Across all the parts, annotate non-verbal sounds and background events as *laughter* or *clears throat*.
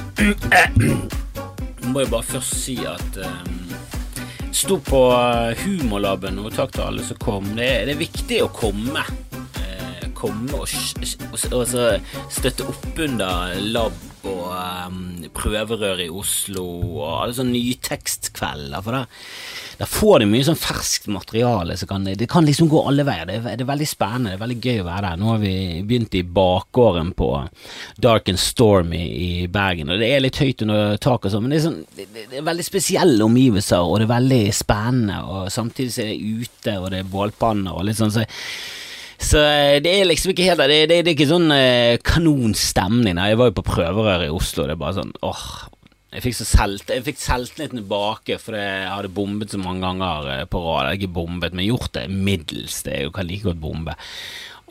*clears throat* må jo bare først si at um, Sto på Humorlaben, og takk til alle som kom. Det er, det er viktig å komme. Eh, komme og, og, og, støtte opp under lab og um, prøverør i Oslo og alle sånne nytekstkvelder. For der, der får de mye sånn ferskt materiale. Så kan det, kan liksom gå alle veier. Det er, det er, veldig spennende, det er veldig gøy å være der. Nå har vi begynt i bakgården på Dark and Stormy i Bergen. Og det er litt høyt under taket, sånn, men det er, sånn, det, det er, veldig spesielle omgivelser, og det er veldig spennende. Og samtidig så er det ute, og det er bålpanner og litt sånn. så så eh, det er liksom ikke helt Det, det, det er ikke sånn eh, kanonstemning. Jeg var jo på prøverør i Oslo, det er bare sånn åh jeg fikk, selv, jeg fikk selvtilliten tilbake fordi jeg hadde bombet så mange ganger eh, på rad. Ikke bombet, men gjort det middels. Det er jo kan like godt bombe.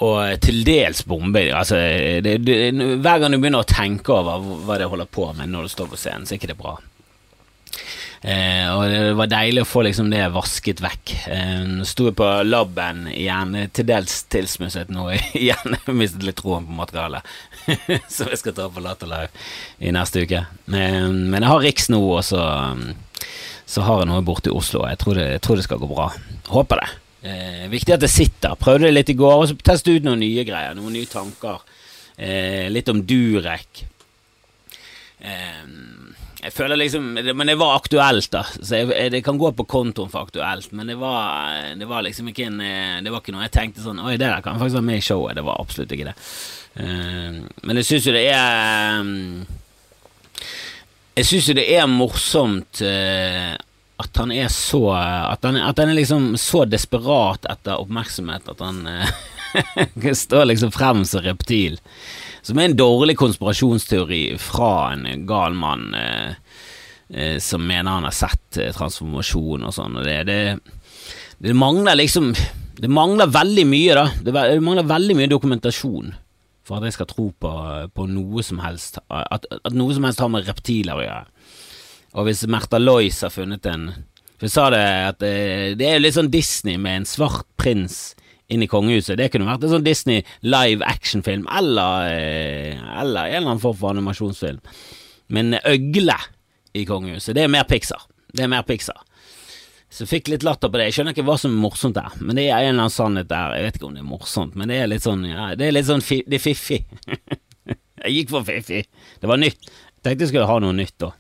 Og eh, til dels bombe. Altså, det, det, hver gang du begynner å tenke over hva det holder på med når du står på scenen, så er ikke det bra. Eh, og det var deilig å få liksom det vasket vekk. Eh, Sto på laben igjen, til dels tilsmusset nå *laughs* igjen. Mistet litt troen på materialet, *laughs* som jeg skal ta på Latter Live i neste uke. Men, men jeg har Riks nå, og så, så har jeg noe borte i Oslo. Jeg tror, det, jeg tror det skal gå bra. Håper det. Eh, viktig at det sitter. Prøvde det litt i går, og så testet ut noen nye greier. Noen nye tanker. Eh, litt om Durek. Eh, jeg føler liksom Men det var aktuelt, da. Så jeg, det kan gå på kontoen for aktuelt, men det var, det var liksom ikke en Det var ikke noe jeg tenkte sånn Oi, det der kan faktisk være med i showet. Det var absolutt ikke det. Uh, men jeg syns jo det er um, Jeg syns jo det er morsomt uh, at han er så At han, at han, er liksom så desperat etter oppmerksomhet at han uh, *laughs* står liksom frem som reptil. Som er en dårlig konspirasjonsteori fra en gal mann eh, eh, som mener han har sett eh, transformasjon og sånn. Det, det, det, mangler liksom Det mangler veldig mye, da. Det, det, mangler veldig mye dokumentasjon for at jeg skal tro på, på noe som helst at, at, noe som helst har med reptiler å gjøre. Og hvis Märtha Lois har funnet en jeg sa det at eh, det er litt sånn Disney med en svart prins inn i kongehuset. Det kunne vært en sånn Disney live action-film, eller, eh, eller en eller annen form for animasjonsfilm. Men øgle i kongehuset, det er mer Pixar. Det er mer Pixar. Så jeg fikk litt latter på det. Jeg skjønner ikke hva som er morsomt der, men det er en eller annen sannhet der. Jeg vet ikke om det er morsomt, men det er litt sånn ja, Det er litt sånn fi, det er fiffig. *laughs* jeg gikk for fiffig. Det var nytt. Jeg tenkte jeg skulle ha noe nytt da.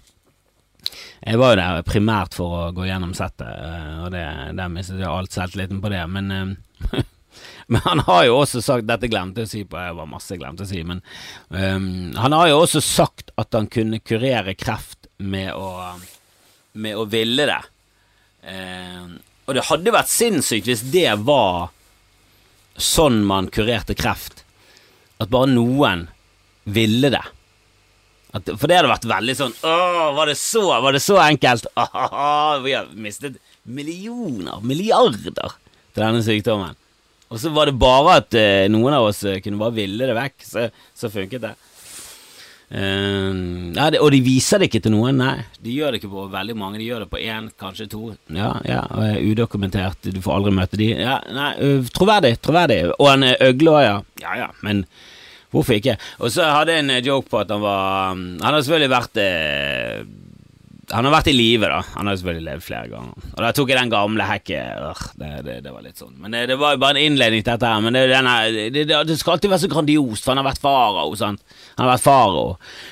Jeg var jo der primært for å gå gjennom settet, eh, og det, der mistet jeg alt selvtilliten på det, men *laughs* Men han har jo også sagt Dette glemte jeg å si på, Det var masse jeg glemte å si, men um, han har jo også sagt at han kunne kurere kreft med å, med å ville det. Um, og det hadde vært sinnssykt hvis det var sånn man kurerte kreft. At bare noen ville det. At, for det hadde vært veldig sånn Åh, var det så, var det så enkelt? Åh, *laughs* vi har mistet millioner, milliarder til denne sykdommen. Og så var det bare at eh, noen av oss eh, kunne bare ville det vekk, så, så funket det. Uh, ja, det, og de viser det ikke til noen, nei. De gjør det ikke på veldig mange. De gjør det på én, kanskje to. Ja, ja, Udokumentert, du får aldri møte de. Ja, nei, uh, Troverdig, troverdig. Og en øgle òg, ja. Ja ja, men hvorfor ikke? Og så hadde jeg en joke på at han var Han har selvfølgelig vært eh, han har vært i live, da. Han har selvfølgelig levd flere ganger. Og da tok jeg den gamle hekket. Det, det, det, var litt sånn. Men det, det, var jo bare en innledning til dette her. Men denne, det, skal alltid være så grandiost, for han har vært farao. Han har vært farao.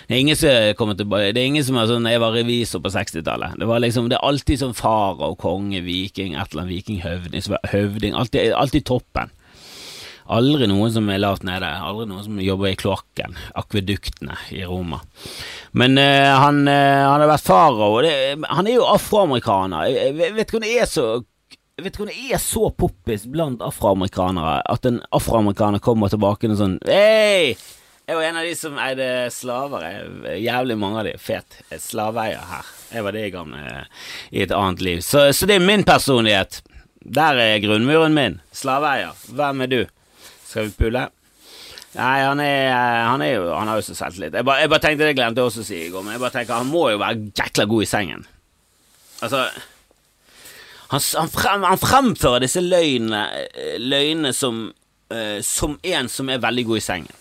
Det ingen som kommer tilbake Det er ingen som er sånn Jeg var revisor på 60-tallet. Det var liksom Det er alltid sånn farao, konge, viking, et eller annet viking, høvding, høvding alltid, alltid toppen. Aldri noen som er lavt nede. Aldri noen som jobber i kloakken, akveduktene i Roma. Men uh, han, uh, han, har vært farao. Han er jo afroamerikaner. Jeg, jeg vet ikke om det er så så poppis blant afroamerikanere at en afroamerikaner kommer tilbake og sånn Hei! Jeg var en av de som eide slaver. Jævlig mange av de. Fet. Slaveeier her. Jeg var det i gamle i et annet liv. Så, så det er min personlighet. Der er grunnmuren min. Slaveeier. Hvem er du? Pulle? Nei, han er, han er jo Han har jo så selvtillit. Jeg, jeg bare tenkte det glemte jeg også å si i går, men jeg bare tenker han må jo være jækla god i sengen. Altså Han, han, frem, han fremfører disse løgnene, løgnene som, uh, som en som er veldig god i sengen.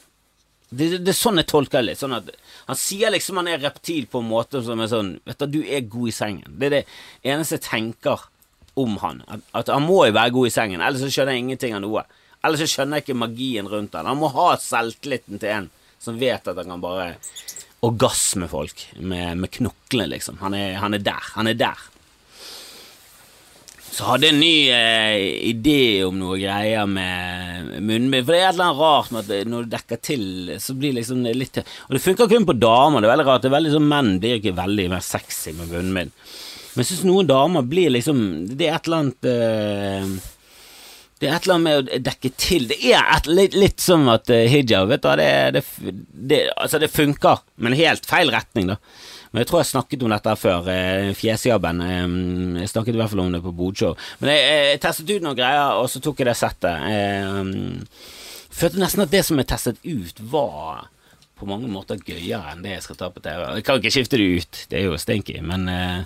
Det, det, det er sånn jeg tolker det litt. Sånn at han sier liksom han er reptil på en måte som er sånn Vet du, du er god i sengen. Det er det eneste jeg tenker om han. At, at han må jo være god i sengen, ellers så skjønner jeg ingenting av noe. Ellers så skjønner jeg ikke magien rundt han. Han må ha selvtilliten til en som vet at han kan bare orgasme folk med, med knoklene, liksom. Han er, han er der. Han er der. Så hadde jeg en ny eh, idé om noe greier med munnbind. For det er et eller annet rart med at når du dekker til, så blir liksom det litt Og det funker kun på damer. Det er veldig rart. Det er veldig sånn Menn blir ikke veldig mer sexy med munnbind. Men jeg syns noen damer blir liksom Det er et eller annet eh, det er et eller annet med å dekke til. Det er et, litt, litt som at uh, hijab vet du, det, det, det, altså det funker, men helt feil retning, da. Men jeg tror jeg snakket om dette før. Eh, Fjesjabben. Eh, jeg snakket i hvert fall om det på Bodshow. Men jeg, jeg, testet ut noen greier, og så tok jeg det settet. Eh, følte nesten at det som jeg testet ut, var på mange måter gøyere enn det jeg skal ta på TV. Jeg kan ikke skifte det ut, det er jo stinky, men eh,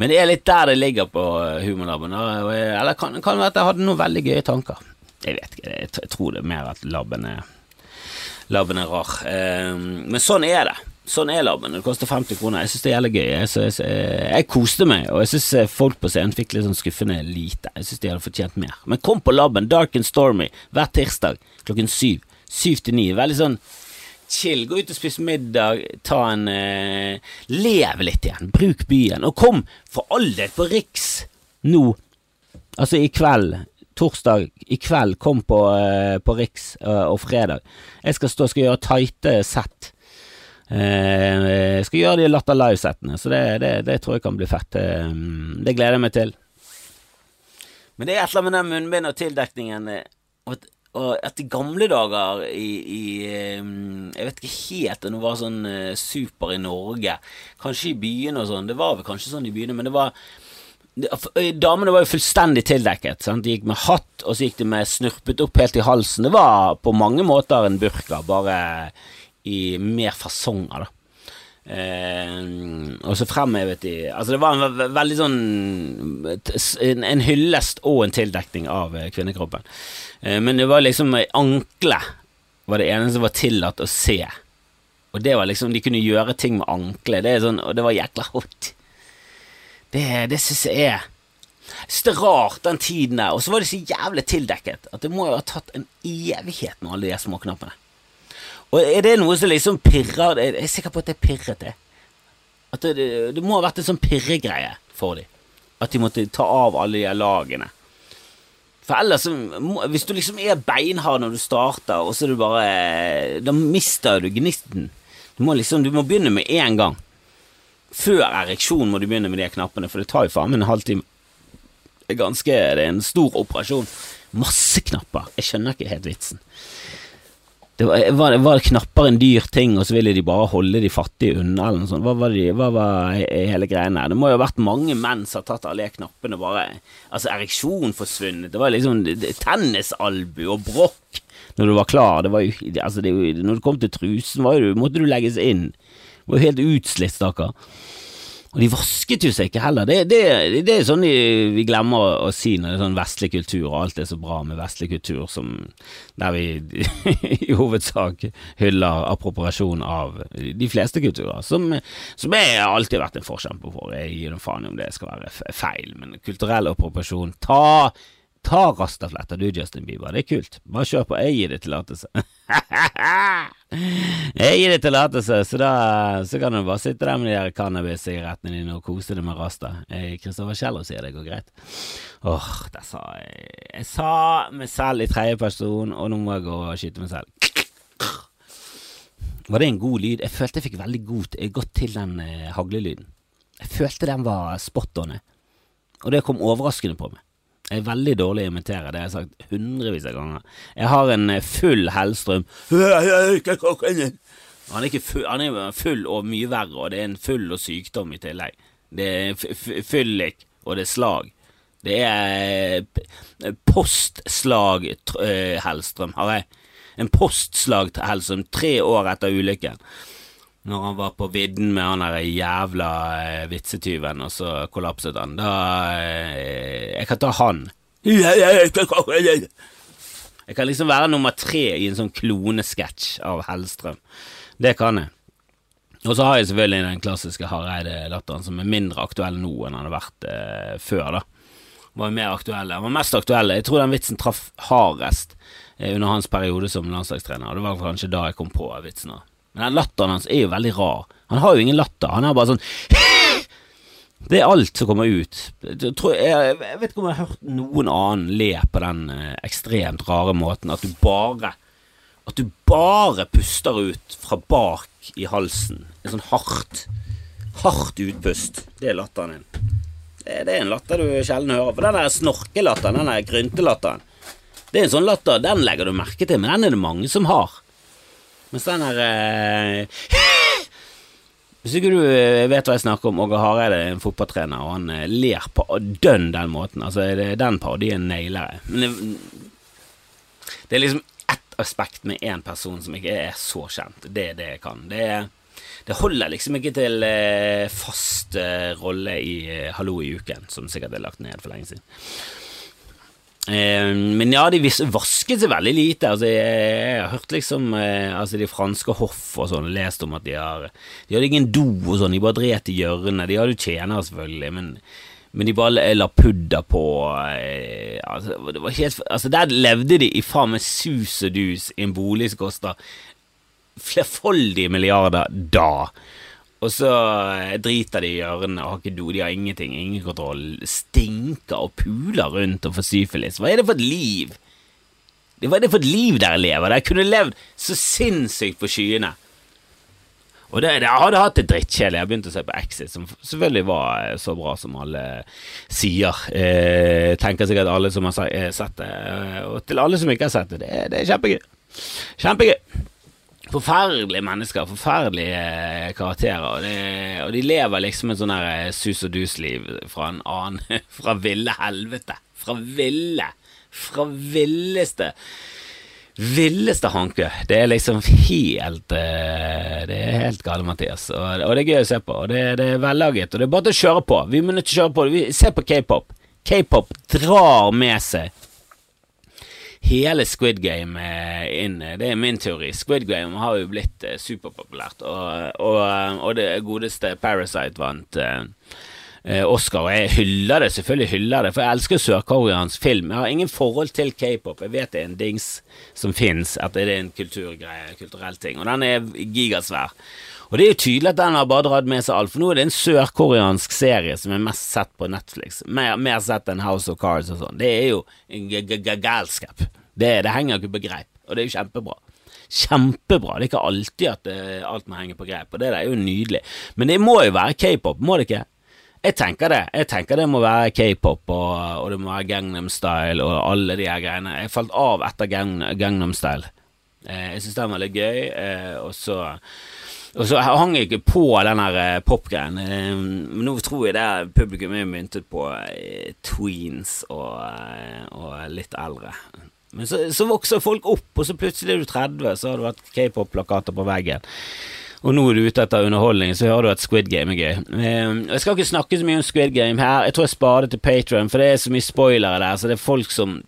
men det er litt der det ligger på humorlaben. Eller kan, kan være at jeg hadde noen veldig gøye tanker. Jeg vet ikke, jeg tror det er mer at laben er, laben er rar. Eh, men sånn er det. Sånn er laben. Det koster 50 kroner. Jeg syns det er jævlig gøy. Jeg, jeg, jeg, koste meg, og jeg syns folk på scenen fikk litt sånn skuffende lite. Jeg syns de hadde fortjent mer. Men kom på laben, Dark and Stormy, hver tirsdag klokken syv. Syv til ni. Veldig sånn chill. Gå ut og spise middag, ta en eh, Lev litt igjen. Bruk byen. Og kom for all del på Riks nå. Altså i kveld. Torsdag i kveld. Kom på, eh, på Riks eh, og fredag. Jeg skal stå skal gjøre tighte sett. Jeg skal gjøre de Latter Live-settene, så det, det, det, tror jeg kan bli fett. Det gleder jeg meg til. Men det er et eller annet med den munnbind og tildekningen og og etter gamle dager i, i, Jeg vet ikke helt om det var sånn uh, super i Norge. Kanskje i byene og sånn. Det var vel kanskje sånn i byene, men det var Damene var jo fullstendig tildekket. Sant? De gikk med hatt, og så gikk de med snurpet opp helt i halsen. Det var på mange måter en burka, bare i mer fasonger, da. Eh, og så fremhevet de Altså, det var en ve veldig sånn en, en, hyllest og en tildekning av eh, kvinnekroppen. Eh, men det var liksom anklet var det eneste som var tillatt å se. Og det var liksom De kunne gjøre ting med anklet. Det, sånn, og det var jækla hot. Det, det syns jeg er synes det er rart, den tiden der. Og så var det så jævlig tildekket at det må jo ha tatt en evighet med alle de småknappene. Og er det noe som liksom pirrer Jeg er sikker på at det pirret det. At det, det, må ha vært en sånn pirregreie for dem. At de måtte ta av alle de lagene. For ellers, hvis du liksom er beinhard når du starter, og så er du bare Da mister du gnisten. Du må liksom, du må begynne med én gang. Før ereksjon må du begynne med de knappene, for det tar jo faen meg en halvtime. Det er ganske, det er en stor operasjon. Masse knapper. Jeg skjønner ikke helt vitsen. Det var, var, var knapper en dyr ting, og så ville de bare holde de fattige unna, eller noe sånt. Hva var, de, hva var hele greiene Det må jo ha vært mange menn som har tatt alle knappene og bare Altså, ereksjon forsvunnet. Det var liksom tennisalbu og brokk når du var klar. Det var jo, altså, det, når du kom til trusen, jo, måtte du legges inn. Du var helt utslitt, stakkar. Og de vasket jo seg ikke heller. Det, det, det er sånn vi glemmer å, si når det er sånn vestlig kultur, og alt er så bra med vestlig kultur, som der vi *laughs* i hovedsak hyller appropriasjon av de fleste kulturer, som, som jeg alltid har vært en forkjemper for. Jeg gir en faen om det skal være feil, men kulturell appropriasjon Ta Ta rastafletta du, Justin Bieber. Det er kult. Bare kjør på. Jeg gir deg tillatelse. *laughs* jeg gir det tillatelse, så da så kan du bare sitte der med de der cannabis-sigarettene dine og kose deg med rasta. Kristoffer Kjeller sier det går greit. Åh, oh, sa jeg Jeg sa meg selv i tredje person, og nå må jeg gå og skyte meg selv. Var det en god lyd? Jeg følte jeg fikk veldig godt, godt til den eh, haglelyden. Jeg følte den var spot on, og det kom overraskende på meg. Jeg er veldig dårlig å imitere, det har jeg sagt hundrevis av ganger. Jeg har en eh, full Hellstrøm. Han er ikke full, han er full og mye verre, og det er en full og sykdom i tillegg. Det er fyllik, og det er slag. Det er postslag eh, Hellstrøm, har jeg. En postslag Hellstrøm tre år etter ulykken når han var på vidden med han der jævla eh, vitsetyven, og så kollapset han. Da eh, Jeg kan ta han. Jeg kan liksom være nummer tre i en sånn klonesketsj av Hellstrøm. Det kan jeg. Og så har jeg selvfølgelig den klassiske Hareide-latteren, som er mindre aktuell nå enn han har vært eh, før. da Var mer aktuell Han var mest aktuell. Jeg tror den vitsen traff hardest eh, under hans periode som landslagstrener. Det var kanskje da jeg kom på vitsen. da Men den latteren hans er jo veldig rar. Han har jo ingen latter. Han er bare sånn *laughs* Det er alt som kommer ut. Jeg, tror, jeg, jeg vet ikke om jeg har hørt noen annen le på den eh, ekstremt rare måten at du bare At du bare puster ut fra bak i halsen. En sånn hardt Hardt utpust. Det er latteren din. Det, det er en latter du sjelden hører. For den der snorkelatteren, den der gryntelatteren, det er en sånn latter, den legger du merke til, men den er det mange som har. Mens den der eh, *laughs* Hvis ikke du eh, vet hva jeg snakker om, Åge Hareide er en fotballtrener, og han eh, ler på dønn den måten. Altså, det, den parodien nailer jeg. Men det, det er liksom ett aspekt med én person som ikke er så kjent. Det er det jeg kan. Det, det holder liksom ikke til fast rolle i Hallo i uken, som sikkert er lagt ned for lenge siden. Eh, men ja, de vasket seg veldig lite. Altså, jeg, jeg har hørt liksom eh, altså, de franske hoff og sånn, lest om at de har De hadde ingen do og sånn, de bare dret i hjørnet. De hadde jo tjenere, selvfølgelig, men men de bare la pudder på eh, altså, helt, altså, Der levde de i faen meg sus og dus i en bolig som kosta flerfoldige milliarder da. Og så eh, driter de i hjørnene og har ikke do, de har ingenting, ingen kontroll. Stinker og puler rundt og får syfilis. Hva er det for et liv? Hva er det for et liv dere lever? Dere kunne levd så sinnssykt på skyene. Og det, det hadde hatt det drittkjedelig. Jeg begynte å se på Exit, som selvfølgelig var eh, så bra som alle sier. Eh, tenker sikkert alle som har eh, sett det. Og til alle som ikke har sett det, det, det er kjempegøy. Kjempegøy. Forferdelige mennesker, forferdelige karakterer. Og, de, og de lever liksom et sånn sus og dus-liv fra en annen *laughs* Fra ville helvete. Fra ville. Fra villeste villeste hanke. Det er liksom helt uh, Det er helt gale, Mathias. Og, og, det er gøy å se på. Og det, det er vellaget. Og det er bare til å kjøre på. Vi må nødt til å kjøre på. Vi, se på k-pop. K-pop drar med seg hele Squid Game eh, inn. Det er min teori. Squid Game har jo blitt uh, superpopulært, og, og, og, det godeste Parasite vant eh, Oscar, og jeg hyller det, selvfølgelig hyller det, for jeg elsker sørkoreansk film. Jeg har ingen forhold til k-pop, jeg vet det er en dings som fins, at det er en kulturgreie, kulturell ting, og den er gigasvær. Og det er jo tydelig at den har bare dratt med seg alt, for nå er det en sørkoreansk serie som er mest sett på Netflix, mer, mer sett enn House of Cards og sånn. Det er jo galskap. Det, det henger ikke på greip, og det er jo kjempebra kjempebra. Det er ikke alltid at eh, alt må henge på greip, og det er jo nydelig. Men det må jo være k-pop, må det ikke? Jeg tenker det. Jeg tenker det må være k-pop, og, og, det må være Gangnam Style og alle de her greiene. Jeg falt av etter Gangnam Style. Eh, jeg syns den var litt gøy, eh, og så og så hang jeg ikke på den der eh, popgreien. Eh, men nå tror jeg det publikum er myntet på eh, tweens og, og, litt eldre. Men så, så, vokser folk opp, og så plutselig er du 30, så har du vært k-pop-plakater på veggen og nå er du ute etter underholdning, så hører du at Squid Game er gøy. Ehm, jeg skal ikke snakke så mye om Squid Game her, jeg tror jeg sparer det til Patron, for det er så mye spoilere der, så det er folk som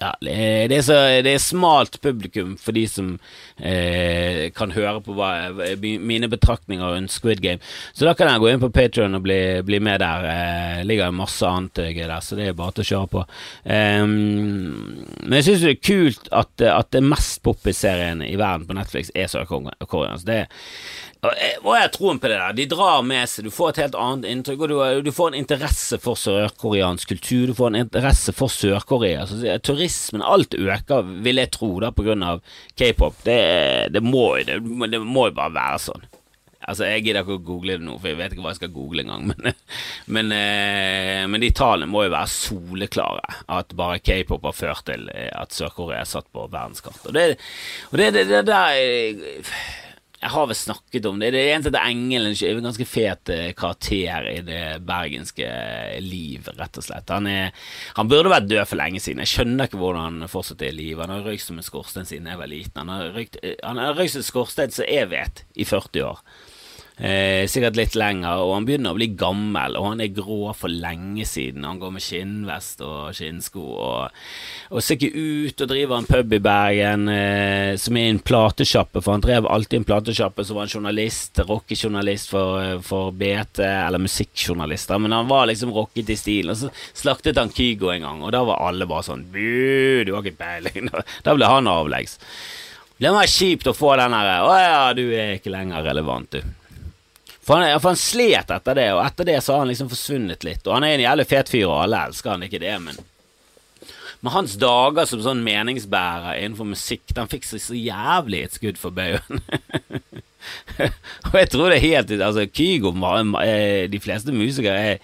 ja, det er, så, det er smalt publikum for de som eh, kan høre på hva, mine betraktninger rundt Squid Game. Så da kan jeg gå inn på Patrion og bli, bli, med der. Eh, ligger masse annet gøy der, så det er bare til å kjøre på. Um, men jeg syns det er kult at, at det mest poppis-serien i verden på Netflix er Sør-Korea. Det, Eh, og jeg har troen på det der. De drar med seg, du får et helt annet inntrykk, og du, du får en interesse for sørkoreansk kultur, du får en interesse for Sør-Korea. Turismen, alt øker, vil jeg tro, da, på grunn av k-pop. Det, det, må, det, det må jo bare være sånn. Altså, Jeg gidder ikke å google det nå, for jeg vet ikke hva jeg skal google engang. *laughs* Men, men, eh, men de tallene må jo være soleklare. At bare k-pop har ført til eh, at Sør-Korea er satt på verdenskartet. Og det, og det, det, det der jeg har vel snakket om det. Det er en som heter Engelen, en ganske fet eh, karakter i det bergenske liv, rett og slett. Han, er, han burde vært død for lenge siden. Jeg skjønner ikke hvordan han fortsatt er i live. Han har røykt som en skorstein siden jeg var liten. Han har røykt, eh, han har røykt som en skorstein som jeg vet, i 40 år. Eh, sikkert litt lenger, og han begynner å bli gammel, og han er grå for lenge siden. Han går med skinnvest og skinnsko, og, og ser ikke ut og driver en pub i Bergen eh, som er en platesjappe, for han drev alltid en platesjappe som var en journalist, rockejournalist for, for BT, eller musikkjournalister, men han var liksom rocket i stilen. Og så slaktet han Kygo en gang, og da var alle bare sånn Bu, du har ikke peiling. *laughs* Da ble han avleggs. Det var kjipt å få den herre Å ja, du er ikke lenger relevant, du. For han, for han, slet etter det, og etter det så har han liksom forsvunnet litt. Og han er en jævlig fet fyr, og alle elsker han ikke det, men Men hans dager som sånn meningsbærer innenfor musikk, den fikk så jævlig et skudd for baugen. *laughs* og jeg tror det er helt Altså, Kygo var De fleste musikere er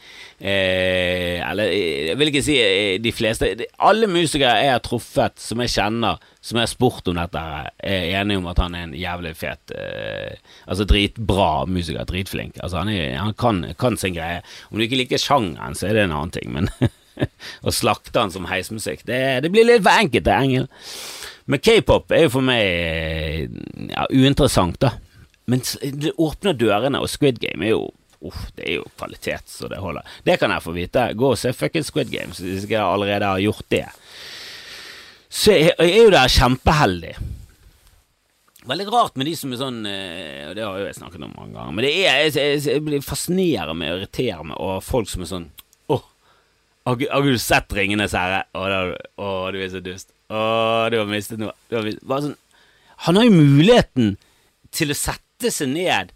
eh, Eller eh, jeg vil ikke si eh, de fleste Alle musikere jeg har truffet, som jeg kjenner, som jeg har spurt om dette, er enige om at han er en jævlig fet eh, Altså dritbra musiker, dritflink. Altså Han, er, han kan, kan, sin greie. Om du ikke liker sjangeren, så er det en annen ting, men *laughs* *laughs* å slakte han som heismusikk, det, det blir litt for enkelt, det, Engel. Men k-pop er jo for meg ja, uinteressant, da. Men det åpner dørene, og Squid Game er jo Uff, det er jo kvalitet så det holder. Det kan jeg få vite. Gå og se fucking Squid Game hvis jeg allerede har gjort det. Så jeg, er jo der kjempeheldig. Veldig rart med de som er sånn eh, Og det har jo jeg snakket om mange ganger. Men det er, jeg, jeg, jeg blir fascinerer og irriterer meg over folk som er sånn har, du sett Ringenes herre? Å, du er så dust. Å, du har mistet noe. Har mistet. Sånn Han har jo muligheten til å sette seg ned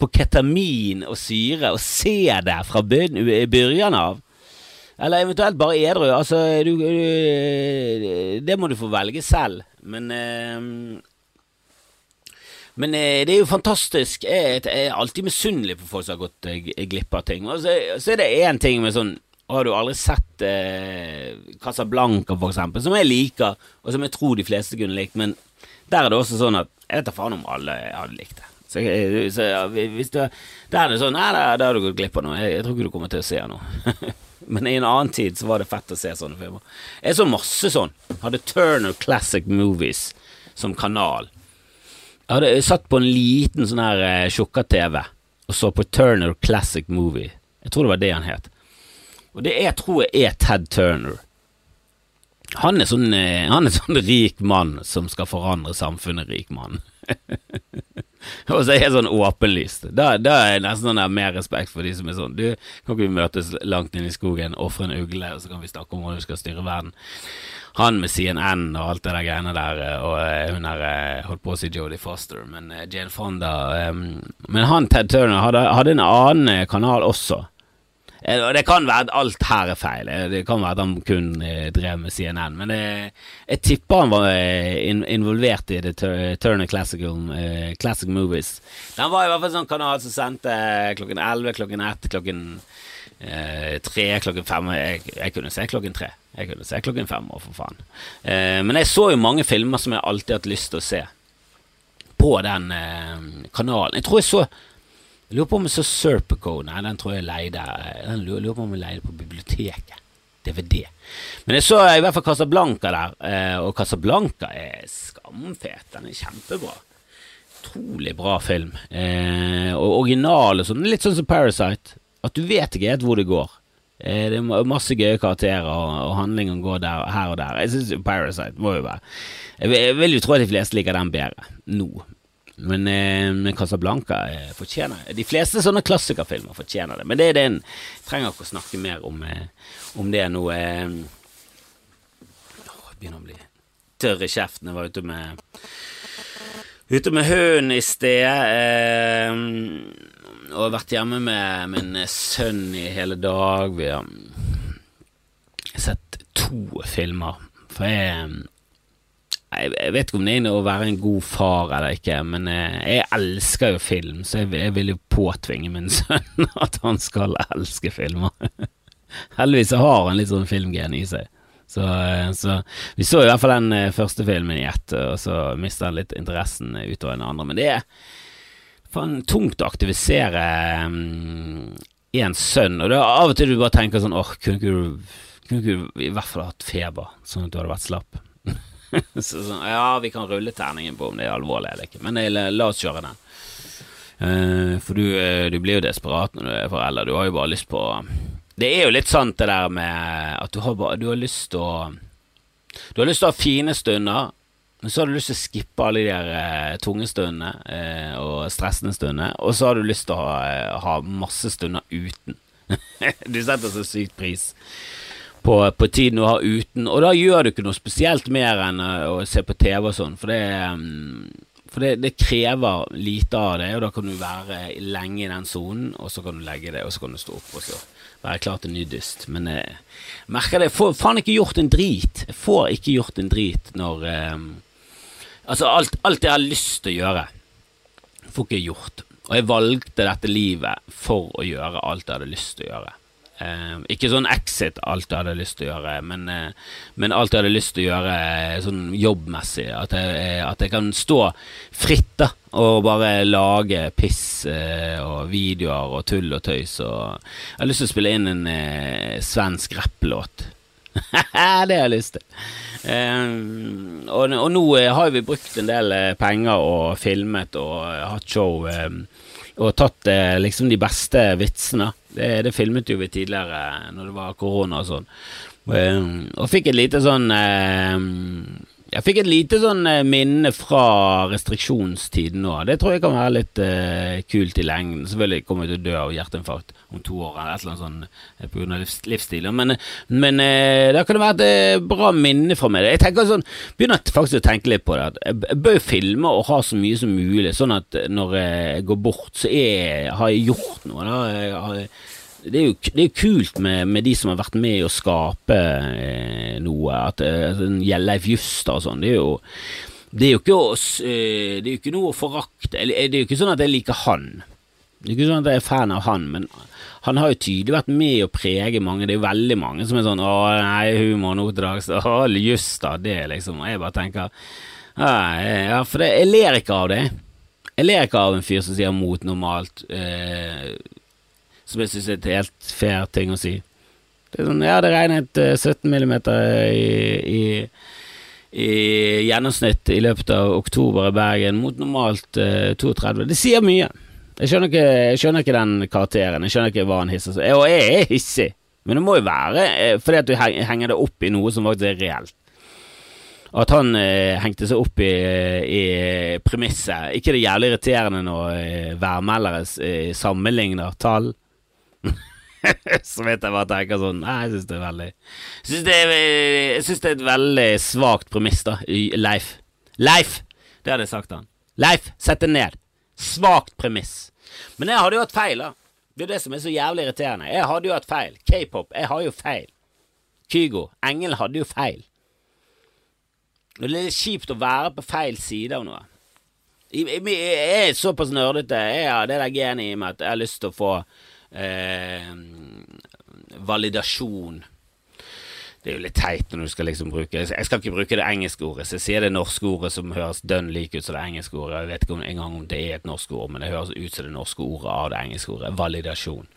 på ketamin og syre og se det fra begynnelsen av. Eller eventuelt bare edru. Altså, du, du, det må du få velge selv. Men eh, Men eh, det er jo fantastisk. Jeg er alltid misunnelig på folk som har gått eh, glipp av ting. Og så, så er det én ting med sånn har du aldri sett eh, Casablanca, for eksempel, som jeg liker, og som jeg tror de fleste kunne likt, men der er det også sånn at jeg vet da faen om alle hadde likt det. Så, så ja, hvis du, Der er det sånn Nei, da har du gått glipp av noe. Jeg, jeg, tror ikke du kommer til å se noe. *laughs* Men i en annen tid så var det fett å se sånne filmer. Jeg så masse sånn. Hadde Turner Classic Movies som kanal. Jeg hadde satt på en liten sånn her uh, tjukka-TV og så på Turner Classic Movie. Jeg tror det var det han het. Og det jeg tror jeg er Ted Turner. Han er sånn, uh, han er sånn *laughs* rik mann som skal forandre samfunnet rik mann. *laughs* og så er jeg sånn åpenlyst. Da, da er jeg nesten sånn der mer respekt for de som er sånn Du, kan ikke vi møtes langt inn i skogen, ofre en ugle, og så kan vi snakke om hvordan du skal styre verden. Han med CNN og alt det der greiene der, og uh, hun er uh, holdt på å si Jodie Foster, men Jane Fonda um, Men han Ted Turner hadde, hadde en annen kanal også Eh, det kan være at alt her er feil. Eh, det kan være at han kun eh, drev med CNN. Men jeg tipper han var involvert i The Turner Classical, Classic Movies. Den var i hvert fall sånn kanal som sendte klokken 11, klokken 1, klokken tre, klokken fem. Jeg, jeg, kunne se klokken tre. Jeg kunne se klokken fem òg, for faen. men jeg så jo mange filmer som jeg alltid har hatt lyst til å se på den kanalen. Jeg tror jeg så jeg lurer på om jeg så Serpico. Nei, den tror jeg leide Den lurer på om jeg leide på biblioteket. DVD. Men jeg så i hvert fall Casablanca der, eh, og Casablanca er skamfet. Den er kjempebra. Utrolig bra film. Eh, og original og sånn. Litt sånn som Parasite. At du vet ikke helt hvor det går. Eh, det er masse gøye karakterer, og, handlingen går der, her og der. Jeg syns Parasite må jo være Jeg vil jo tro at de fleste liker den bedre nå, men eh, Casablanca eh, fortjener De fleste sånne klassikerfilmer fortjener det. Men det er den. en trenger ikke å snakke mer om, eh, om det nå. Eh, jeg begynner å bli tørr i kjeften. Jeg var ute med Ute med hunden i sted. og har vært hjemme med min sønn i hele dag. Vi har sett to filmer. For jeg jeg vet ikke om det er å være en god far eller ikke, men eh, jeg elsker jo film, så jeg, vil jo påtvinge min *laughs* sønn at han skal elske filmer. *laughs* Heldigvis har han litt sånn filmgen i seg. Så, eh, så, vi så i hvert fall den eh, første filmen i ett, og så mista han litt interessen utover den andre. Men det er faen tungt å aktivisere én sønn, og det er av og til du bare tenker sånn åh, kunne ikke du i hvert fall hatt feber, sånn at du hadde vært slapp? *laughs* så, sånn, ja, vi kan rulle terningen på om det er alvorlig eller ikke, men la oss kjøre den. Uh, for du, uh, du, blir jo desperat når du er forelder. Du har jo bare lyst på Det er jo litt sant det der med at du har, bare, du har lyst til å Du har lyst til å ha fine stunder, men så har du lyst til å skippe alle de der uh, tunge stundene og stressende stundene, og så har du lyst til å ha, ha masse stunder uten. *laughs* du setter så sykt pris på, på, tiden du har uten, og da gjør du ikke noe spesielt mer enn å se på TV og sånn, for det um, for det, det, krever lite av det, og da kan du være lenge i den sonen, og så kan du legge det, og så kan du stå opp og så være klar til ny dyst. Men jeg eh, merker det, jeg får faen ikke gjort en drit. Jeg får ikke gjort en drit når um, Altså, alt, alt, jeg har lyst til å gjøre, får ikke gjort. Og jeg valgte dette livet for å gjøre alt jeg hadde lyst til å gjøre. Eh, ikke sånn exit, alt jeg hadde lyst til å gjøre, men, eh, men alt jeg hadde lyst til å gjøre eh, sånn jobbmessig. At jeg, eh, at jeg, kan stå fritt da og bare lage piss eh, og videoer og tull og tøys. Og jeg har lyst til å spille inn en eh, svensk rappelåt. *laughs* det har jeg lyst til. Og, og, nå har vi brukt en del penger og filmet og hatt show og tatt liksom de beste vitsene. Det, det, filmet jo vi tidligere, når det var korona og sånn. Eh, og fikk et lite sånn eh, Jeg fikk et lite sånn eh, minne fra restriksjonstiden nå. Det tror jeg kan være litt uh, kult i lengden. Selvfølgelig kommer jeg til å dø av hjerteinfarkt om to år eller et eller annet sånt pga. Livs, livsstilen. Men, men uh, det kan være et bra minne fra meg. Jeg tenker sånn, begynner faktisk å tenke litt på det. Jeg bør filme og ha så mye som mulig, sånn at når jeg går bort, så er, har jeg gjort noe. Da. Jeg har, det er jo det er kult med, med, de som har vært med å skape eh, noe. At eh, Leif Juster og sånn. Det er jo det er jo ikke, eh, det er jo ikke noe å forakte. Det er jo ikke sånn at jeg liker han. Det er ikke sånn at jeg er fan av han, men han har jo tydelig vært med å prege mange. Det er jo veldig mange som er sånn 'Å, nei, humor nå til dags'. Å, Juster, det, liksom. Og jeg bare tenker Ja, for det, jeg ler ikke av det. Jeg ler ikke av en fyr som sier mot normalt. Eh, som jeg syns er et helt fair ting å si. Det er sånn, ja, det regnet 17 millimeter i, i, i, gjennomsnitt i løpet av oktober i Bergen, mot normalt uh, eh, 32. Det sier mye. Jeg skjønner, ikke, jeg skjønner ikke den karakteren. Jeg skjønner ikke hva han hisser seg Og jeg er hissig, men det må jo være eh, fordi at du henger det opp i noe som faktisk er reelt. At han eh, hengte seg opp i, i premisset. Ikke det jævlig irriterende når eh, værmeldere eh, sammenligner tall. *laughs* så vet jeg bare tenker sånn Nei, jeg syns det er veldig Jeg syns det, det, er et veldig svakt premiss, da. Leif. Leif! Det hadde jeg sagt til han. Leif, sett det ned. Svakt premiss. Men jeg hadde jo hatt feil, da. Det er det som er så jævlig irriterende. Jeg hadde jo hatt feil. K-pop, jeg har jo feil. Kygo, Engel hadde jo feil. Det er litt kjipt å være på feil side av noe. Jeg, er såpass nerdete. Jeg har det der genet i meg at jeg har lyst til å få eh, validasjon. Det er jo litt teit når du skal liksom bruke Jeg skal ikke bruke det engelske ordet, så jeg sier det norske ordet som høres dønn like ut som det engelske ordet. Jeg vet ikke engang om det er et norsk ord, men det høres ut som det norske ordet av det engelske ordet. Validasjon.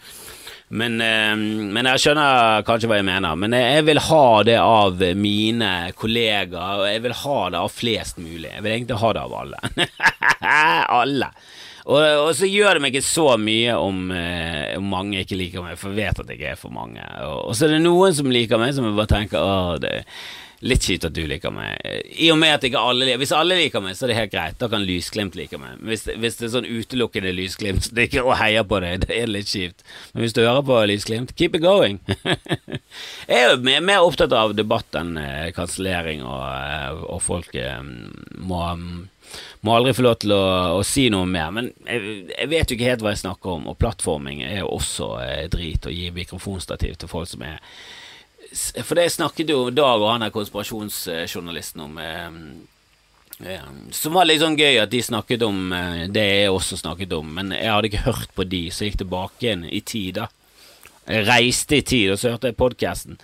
Men, eh, men, jeg skjønner kanskje hva jeg mener. Men jeg vil ha det av mine kollegaer, og jeg vil ha det av flest mulig. Jeg vil egentlig ha det av alle. *laughs* alle. Og, og, så gjør det meg ikke så mye om, eh, om, mange ikke liker meg, for jeg vet at jeg er for mange. Og, og så er det noen som liker meg, som jeg bare tenker åh, det er litt kjipt at du liker meg. I og med at ikke alle liker Hvis alle liker meg, så er det helt greit. Da kan Lysglimt like meg. Hvis, hvis det er sånn utelukkende Lysglimt som ikke å heie på deg, *laughs* det er litt kjipt. Men hvis du hører på Lysglimt, keep it going. *laughs* jeg er jo mer, opptatt av debatt enn eh, kansellering, og, eh, og folk eh, må må aldri få lov til å, å si noe mer. Men jeg, jeg, vet jo ikke helt hva jeg snakker om, og plattforming er jo også eh, drit. Å gi mikrofonstativ til folk som er For det snakket jo Dag og han der konspirasjonsjournalisten om. Eh, ja, som var litt sånn gøy at de snakket om eh, det jeg også snakket om, men jeg hadde ikke hørt på de, så jeg gikk tilbake igjen i tid, da. Jeg reiste i tid, og så hørte jeg podkasten eh,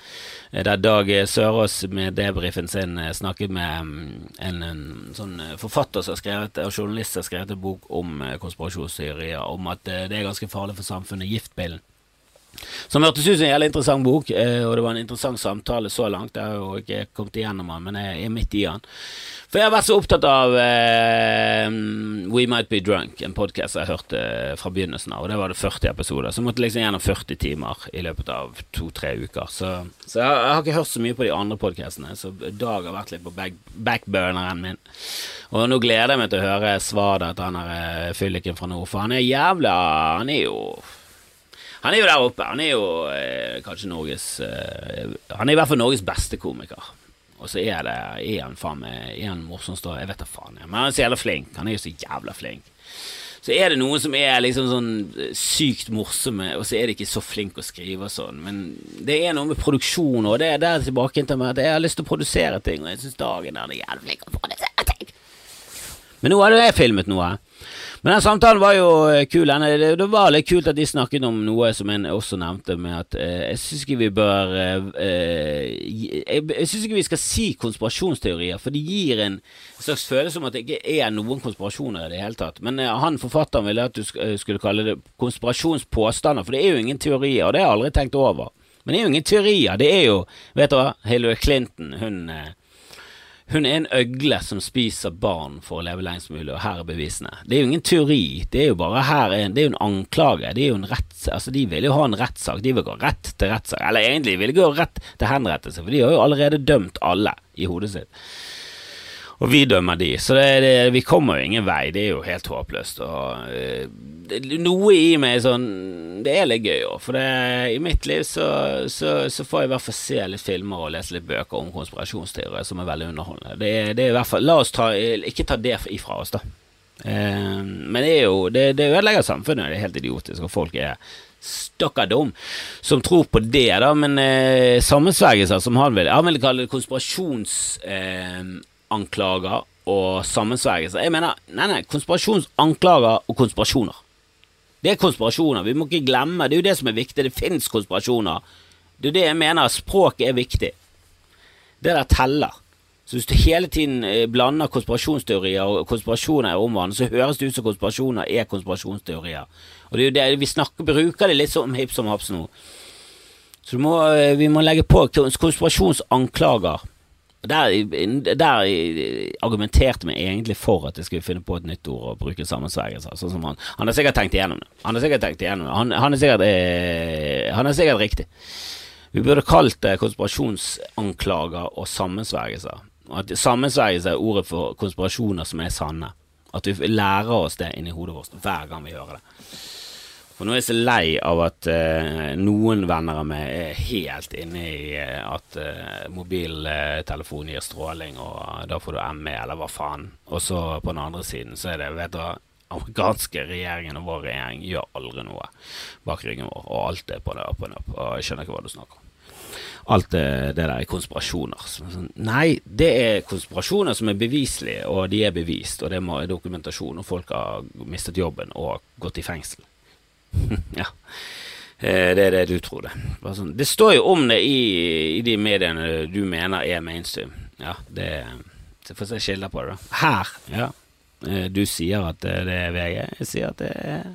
der Dag Sørås med debrifen sin eh, snakket med mm, en, en sånn eh, forfatter som har skrevet, og journalist som har skrevet en bok om konspirasjonsteorier, om at det er ganske farlig for samfunnet, giftpillen. Som hørtes ut som en jævlig interessant bok, og det var en interessant samtale så langt. Jeg har jo ikke kommet igjennom den, men jeg er midt i den. For jeg har vært så opptatt av uh, We Might Be Drunk, en podkast jeg hørte fra begynnelsen av. Og det var det 40 episoder. Så jeg måtte liksom gjennom 40 timer i løpet av to-tre uker. Så, så jeg, jeg, har ikke hørt så mye på de andre podkastene, så Dag har vært litt på back, backburneren min. Og nå gleder jeg meg til å høre svaret til han fylliken fra nord, for han er jævla Han er jo han er jo der oppe. Han er jo eh, kanskje Norges eh, Han er i hvert fall Norges beste komiker. Og så er det er han faen meg Er han morsomst Jeg vet da faen. Jeg. Men han er så jævla flink. Han er jo så jævla flink. Så er det noen som er liksom sånn eh, sykt morsomme, og så er de ikke så flinke å skrive og sånn. Men det er noe med produksjon, og det er der tilbake til meg at jeg har lyst til å produsere ting, og jeg syns Dagen er jævlig flink å produsere ting. Men nå hadde jeg filmet noe. Men den samtalen var jo eh, kul. Det, var litt kult at de snakket om noe som en også nevnte, med at eh, jeg syns ikke vi bør eh, Jeg, syns ikke vi skal si konspirasjonsteorier, for det gir en slags følelse om at det ikke er noen konspirasjoner i det hele tatt. Men han forfatteren ville at du skulle kalle det konspirasjonspåstander, for det er jo ingen teorier, og det har jeg aldri tenkt over. Men det er jo ingen teorier. Det er jo, vet du hva, Hillary Clinton, hun hun er en øgle som spiser barn for å leve lengst mulig, og her er bevisene. Det er jo ingen teori, det er jo bare her en, det er jo en anklage. Det er jo en retts, altså De vil jo ha en rettssak, de vil gå rett til rettssak. Eller egentlig de vil gå rett til henrettelse, for de har jo allerede dømt alle i hodet sitt. Og vi dømmer de, så det, det, vi kommer jo ingen vei. Det er jo helt håpløst. Og, uh, det, noe i meg sånn Det er litt gøy òg, for i mitt liv så, så, så, får jeg i hvert fall se litt filmer og lese litt bøker om konspirasjonsteorier som er veldig underholdende. Det, det er i hvert fall La oss ta, ikke ta det ifra oss, da. Uh, men det er jo Det, det ødelegger samfunnet. Det er helt idiotisk, og folk er stokka dum som tror på det, da. Men eh, sammensvergelser som han vil Han vil kalle det konspirasjons... Uh, anklager og sammensvergelser. Jeg mener, nei, nei, konspirasjonsanklager og konspirasjoner. Det er konspirasjoner, vi må ikke glemme, det er jo det som er viktig, det fins konspirasjoner. Det er det jeg mener, språket er viktig. Det der teller. Så hvis du hele tiden eh, blander konspirasjonsteorier og konspirasjoner i hverandre, så høres det ut som konspirasjoner er konspirasjonsteorier. Og det er jo det vi snakker, bruker det litt sånn hipp som haps nå. Så må, eh, vi må legge på konspirasjonsanklager. Der, der argumenterte vi egentlig for at jeg skulle finne på et nytt ord og bruke sammensvergelser. Sånn han, han har sikkert tenkt igjennom det. Han har sikkert tenkt igjennom det. Han, han, er, sikkert, eh, han er sikkert riktig. Vi burde kalt det konspirasjonsanklager og sammensvergelser. At Sammensvergelse er ordet for konspirasjoner som er sanne. At vi lærer oss det inni hodet vårt hver gang vi hører det. For nå er jeg så lei av at uh, noen venner av meg er helt inne i uh, at uh, mobiltelefon gir stråling, og da får du ME, eller hva faen. Og så på den andre siden så er det, vet du hva, amerikanske regjeringen og vår regjering gjør aldri noe bak ryggen vår, og alt er på det opp og opp, og jeg skjønner ikke hva du snakker om. Alt det, det der er konspirasjoner. Sånn, nei, det er konspirasjoner som er beviselige, og de er bevist, og det er dokumentasjon, og folk har mistet jobben og gått i fengsel. *laughs* ja. Eh, det er det du tror, det. Sånn. Det står jo om det i, i, de mediene du mener er mainstream. Ja, det Så får se skiller på det, da. Her, ja. Eh, du sier at det er VG. Jeg sier at det er,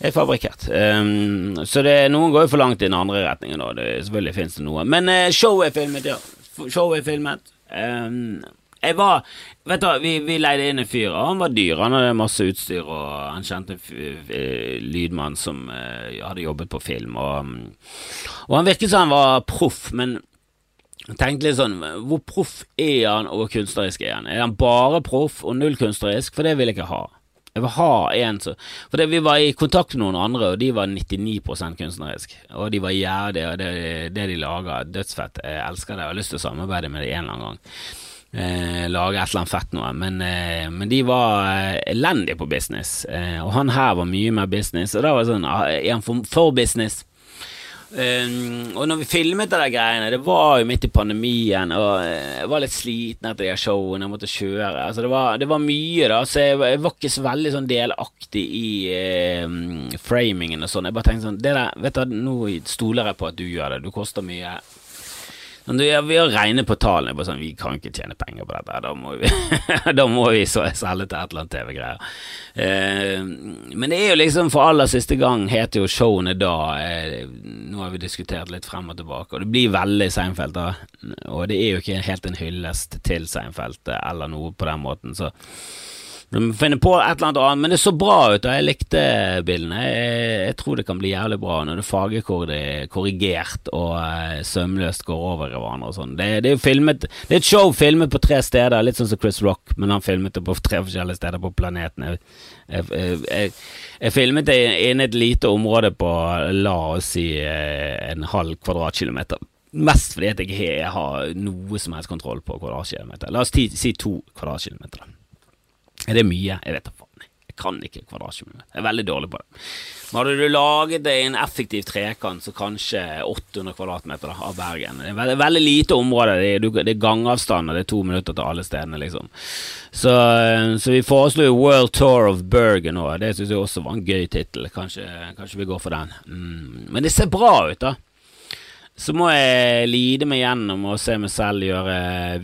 er fabrikkert. Um, så det, noen går jo for langt i den andre retningen, da. Det, selvfølgelig finnes det noe. Men uh, showet er filmet, ja. Showet er filmet. Um, jeg var Vet du, vi, vi leide inn en fyr, og han var dyr. Han hadde masse utstyr, og han kjente en lydmann som uh, hadde jobbet på film. Og, og han virket som han var proff, men jeg tenkte litt sånn Hvor proff er han, og hvor kunstnerisk er han? Er han bare proff og null kunstnerisk? For det vil jeg ikke ha. Jeg vil ha en som For det, vi var i kontakt med noen andre, og de var 99% kunstnerisk. Og de var jævlige, og det, det de lager, dødsfett. Jeg elsker det, jeg har lyst til å samarbeide med dem en eller annen gang eh, lage et eller annet fett noe. Men, eh, men de var eh, elendige på business, eh, og han her var mye mer business. Og da var det sånn ah, Er han for, for business? Um, og når vi filmet de greiene, det var jo midt i pandemien, og jeg var litt sliten etter de showene, jeg måtte kjøre. Altså det, var, det var mye, da, så jeg, jeg, var ikke så veldig sånn delaktig i um, framingen og sånn. Jeg bare tenkte sånn det der, vet du, Nå stoler jeg på at du gjør det, du koster mye. Men du, vi har regnet på tallene. Bare sånn, vi kan ikke tjene penger på dette. Da må vi, *laughs* da må vi så selge til et eller annet TV-greier. Eh, men det er jo liksom for aller siste gang heter jo showene da eh, Nå har vi diskutert litt frem og tilbake, og det blir veldig Seinfeld, da. Og det er jo ikke helt en hyllest til Seinfeld eller noe på den måten, så Du må finne på et eller annet annet, men det så bra ut, og jeg likte bildene. Jeg, jeg, tror det kan bli jævlig bra når det er korrigert og eh, sømløst går over i hverandre og sånn. Det, det, er jo filmet Det er et show filmet på tre steder, litt sånn som Chris Rock, men han filmet det på tre forskjellige steder på planeten. Jeg, jeg, jeg, jeg filmet det inne i et lite område på, la oss si, eh, en halv kvadratkilometer. Mest fordi jeg ikke har noe som helst kontroll på kvadratkilometer. La oss si to kvadratkilometer. Er det mye? Jeg vet da faen. Jeg kan ikke kvadratkilometer. Jeg er veldig dårlig på det. Men hadde du laget det i en effektiv trekant, så kanskje 800 kvadratmeter av Bergen. Det er veldig, veldig lite område. Det er, gangavstand, og det er to minutter til alle stedene, liksom. Så, så vi foreslo World Tour of Bergen òg. Det syns jeg også var en gøy tittel. Kanskje, kanskje, vi går for den. Mm. Men det ser bra ut, da så må jeg lide meg gjennom og se meg selv gjøre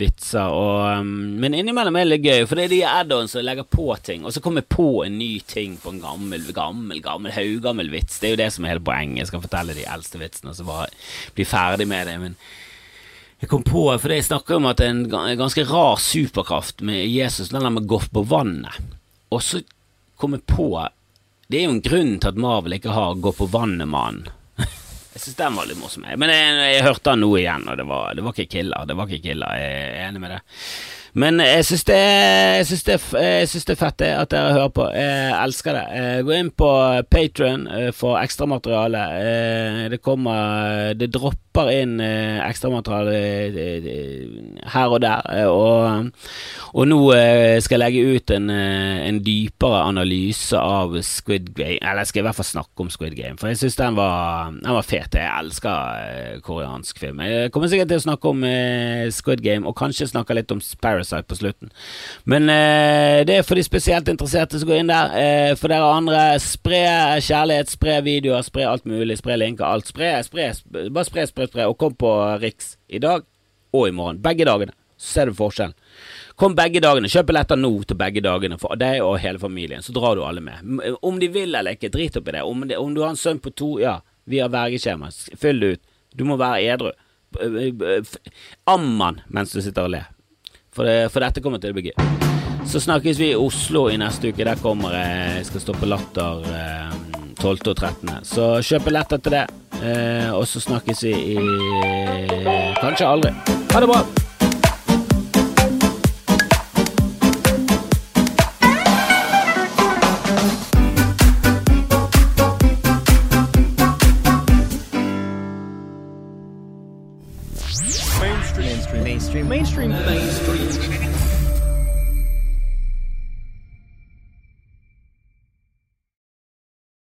vitser. Og, um, men innimellom er det litt gøy, for det er de add-ons som legger på ting. Og så kommer jeg på en ny ting på en gammel, gammel, gammel, haugammel vits. Det er jo det som er hele poenget. Jeg skal fortelle de eldste vitsene, og så bare bli ferdig med det. Men jeg kom på, for jeg snakker om at det er en ganske rar superkraft med Jesus, den der med å gå på vannet. Og så kom jeg på Det er jo en grunn til at Marvel ikke har Gå på vannet-mannen. Jeg syns den var litt morsom. Men jeg, jeg hørte den nå igjen, og det var, det var ikke killer. Det var ikke killer, Jeg er enig med det. Men jeg syns det, det, det, er fett det at dere hører på. Jeg elsker det. Eh, gå inn på Patrion eh, for ekstramateriale. Eh, det kommer Det dropper inn ekstramateriale her og der. Og, og nå skal jeg legge ut en, en, dypere analyse av Squid Game. Eller jeg skal i hvert fall snakke om Squid Game, for jeg syns den, den, var fet. Jeg elsker koreansk film. Jeg kommer sikkert til å snakke om Squid Game, og kanskje snakke litt om Sparrow Parasite på slutten. Men eh, det er for de spesielt interesserte som går inn der. Eh, for dere andre, spre kjærlighet, spre videoer, spre alt mulig. Spre linker, alt. Spre, spre, bare spre, spre, spre. Og kom på Riks i dag og i morgen. Begge dagene. Så ser du forskjellen. Kom begge dagene. Kjøp billetter nå til begge dagene for deg og hele familien. Så drar du alle med. Om de vil eller ikke, drit opp i det. Om, de, om du har en sønn på to, ja, vi har vergeskjema. Fyll det ut. Du må være edru. Amman mens du sitter og ler. For, for dette kommer til å bli gøy. Så snakkes vi i Oslo i neste uke. Der kommer jeg. jeg skal stå på Latter eh, 12. og 13. Så kjøp billetter til det. Eh, og så snakkes vi i Kanskje aldri. Ha det bra! mainstream. mainstream. mainstream.